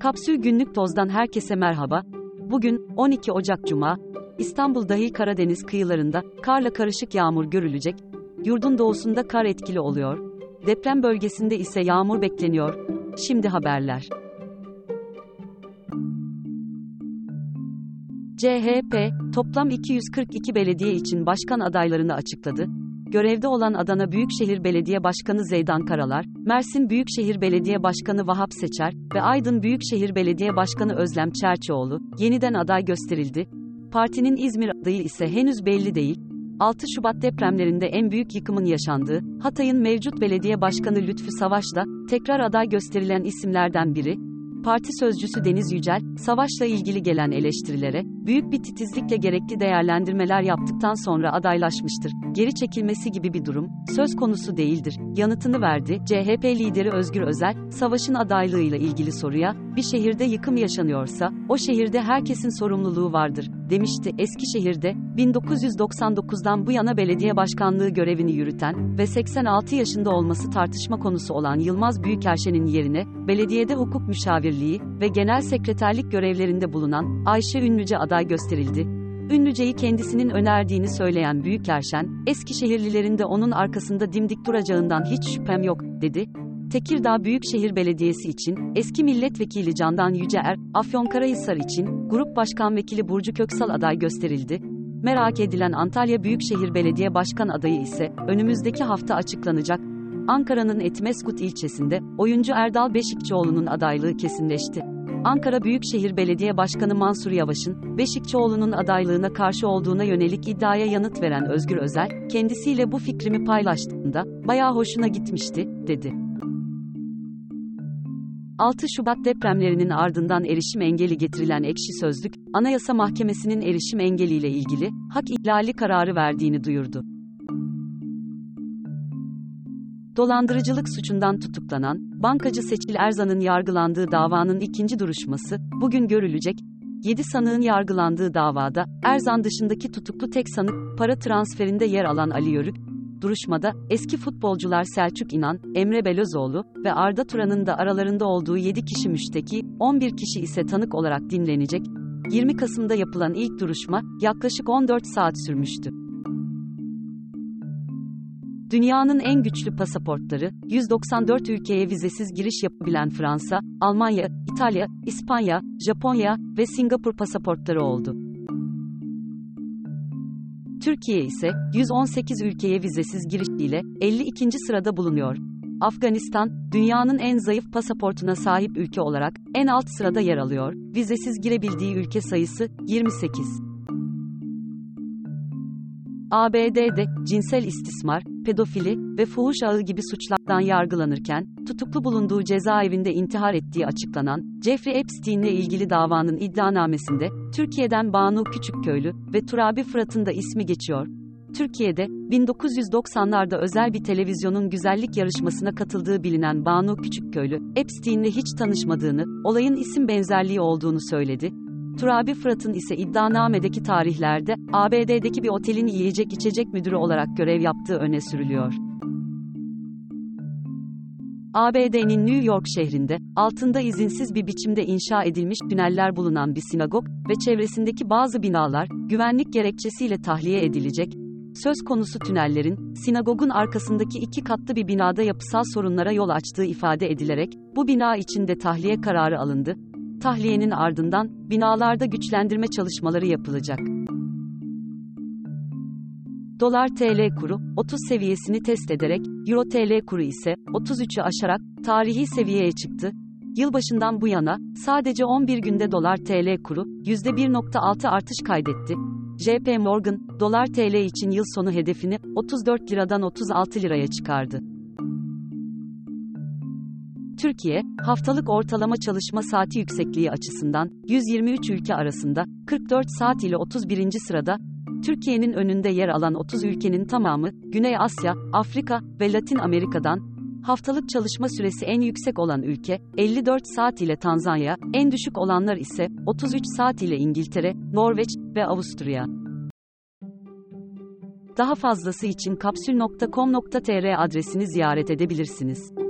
Kapsül Günlük Toz'dan herkese merhaba. Bugün 12 Ocak Cuma. İstanbul dahil Karadeniz kıyılarında karla karışık yağmur görülecek. Yurdun doğusunda kar etkili oluyor. Deprem bölgesinde ise yağmur bekleniyor. Şimdi haberler. CHP toplam 242 belediye için başkan adaylarını açıkladı. Görevde olan Adana Büyükşehir Belediye Başkanı Zeydan Karalar, Mersin Büyükşehir Belediye Başkanı Vahap Seçer ve Aydın Büyükşehir Belediye Başkanı Özlem Çerçioğlu yeniden aday gösterildi. Partinin İzmir adayı ise henüz belli değil. 6 Şubat depremlerinde en büyük yıkımın yaşandığı, Hatay'ın mevcut belediye başkanı Lütfü Savaş da tekrar aday gösterilen isimlerden biri. Parti sözcüsü Deniz Yücel, savaşla ilgili gelen eleştirilere, büyük bir titizlikle gerekli değerlendirmeler yaptıktan sonra adaylaşmıştır. Geri çekilmesi gibi bir durum, söz konusu değildir. Yanıtını verdi. CHP lideri Özgür Özel, savaşın adaylığıyla ilgili soruya, bir şehirde yıkım yaşanıyorsa, o şehirde herkesin sorumluluğu vardır, demişti. Eskişehir'de, 1999'dan bu yana belediye başkanlığı görevini yürüten ve 86 yaşında olması tartışma konusu olan Yılmaz Büyükerşen'in yerine, belediyede hukuk müşavirliği ve genel sekreterlik görevlerinde bulunan Ayşe Ünlüce aday gösterildi. Ünlüce'yi kendisinin önerdiğini söyleyen Büyükerşen, Eskişehirlilerin de onun arkasında dimdik duracağından hiç şüphem yok, dedi. Tekirdağ Büyükşehir Belediyesi için, eski milletvekili Candan Yüceer, Afyonkarahisar için, Grup Başkan Vekili Burcu Köksal aday gösterildi. Merak edilen Antalya Büyükşehir Belediye Başkan adayı ise, önümüzdeki hafta açıklanacak. Ankara'nın Etmeskut ilçesinde, oyuncu Erdal Beşikçioğlu'nun adaylığı kesinleşti. Ankara Büyükşehir Belediye Başkanı Mansur Yavaş'ın, Beşikçioğlu'nun adaylığına karşı olduğuna yönelik iddiaya yanıt veren Özgür Özel, kendisiyle bu fikrimi paylaştığında, bayağı hoşuna gitmişti, dedi. 6 Şubat depremlerinin ardından erişim engeli getirilen Ekşi Sözlük, Anayasa Mahkemesi'nin erişim engeliyle ilgili hak ihlali kararı verdiğini duyurdu. Dolandırıcılık suçundan tutuklanan bankacı Seçil Erzan'ın yargılandığı davanın ikinci duruşması bugün görülecek. 7 sanığın yargılandığı davada Erzan dışındaki tutuklu tek sanık para transferinde yer alan Ali Yörük, Duruşmada, eski futbolcular Selçuk İnan, Emre Belözoğlu ve Arda Turan'ın da aralarında olduğu 7 kişi müşteki, 11 kişi ise tanık olarak dinlenecek. 20 Kasım'da yapılan ilk duruşma, yaklaşık 14 saat sürmüştü. Dünyanın en güçlü pasaportları, 194 ülkeye vizesiz giriş yapabilen Fransa, Almanya, İtalya, İspanya, Japonya ve Singapur pasaportları oldu. Türkiye ise 118 ülkeye vizesiz giriş ile 52. sırada bulunuyor. Afganistan, dünyanın en zayıf pasaportuna sahip ülke olarak en alt sırada yer alıyor. Vizesiz girebildiği ülke sayısı 28. ABD'de cinsel istismar, pedofili ve fuhuş ağı gibi suçlardan yargılanırken, tutuklu bulunduğu cezaevinde intihar ettiği açıklanan Jeffrey Epstein'le ilgili davanın iddianamesinde, Türkiye'den Banu Küçükköylü ve Turabi Fırat'ın da ismi geçiyor. Türkiye'de, 1990'larda özel bir televizyonun güzellik yarışmasına katıldığı bilinen Banu Küçükköylü, Epstein'le hiç tanışmadığını, olayın isim benzerliği olduğunu söyledi. Turabi Fırat'ın ise iddianamedeki tarihlerde, ABD'deki bir otelin yiyecek içecek müdürü olarak görev yaptığı öne sürülüyor. ABD'nin New York şehrinde, altında izinsiz bir biçimde inşa edilmiş tüneller bulunan bir sinagog ve çevresindeki bazı binalar, güvenlik gerekçesiyle tahliye edilecek. Söz konusu tünellerin, sinagogun arkasındaki iki katlı bir binada yapısal sorunlara yol açtığı ifade edilerek, bu bina içinde tahliye kararı alındı. Tahliyenin ardından, binalarda güçlendirme çalışmaları yapılacak. Dolar TL kuru 30 seviyesini test ederek Euro TL kuru ise 33'ü aşarak tarihi seviyeye çıktı. Yılbaşından bu yana sadece 11 günde dolar TL kuru %1.6 artış kaydetti. JP Morgan dolar TL için yıl sonu hedefini 34 liradan 36 liraya çıkardı. Türkiye, haftalık ortalama çalışma saati yüksekliği açısından 123 ülke arasında 44 saat ile 31. sırada, Türkiye'nin önünde yer alan 30 ülkenin tamamı, Güney Asya, Afrika ve Latin Amerika'dan, haftalık çalışma süresi en yüksek olan ülke, 54 saat ile Tanzanya, en düşük olanlar ise 33 saat ile İngiltere, Norveç ve Avusturya. Daha fazlası için kapsül.com.tr adresini ziyaret edebilirsiniz.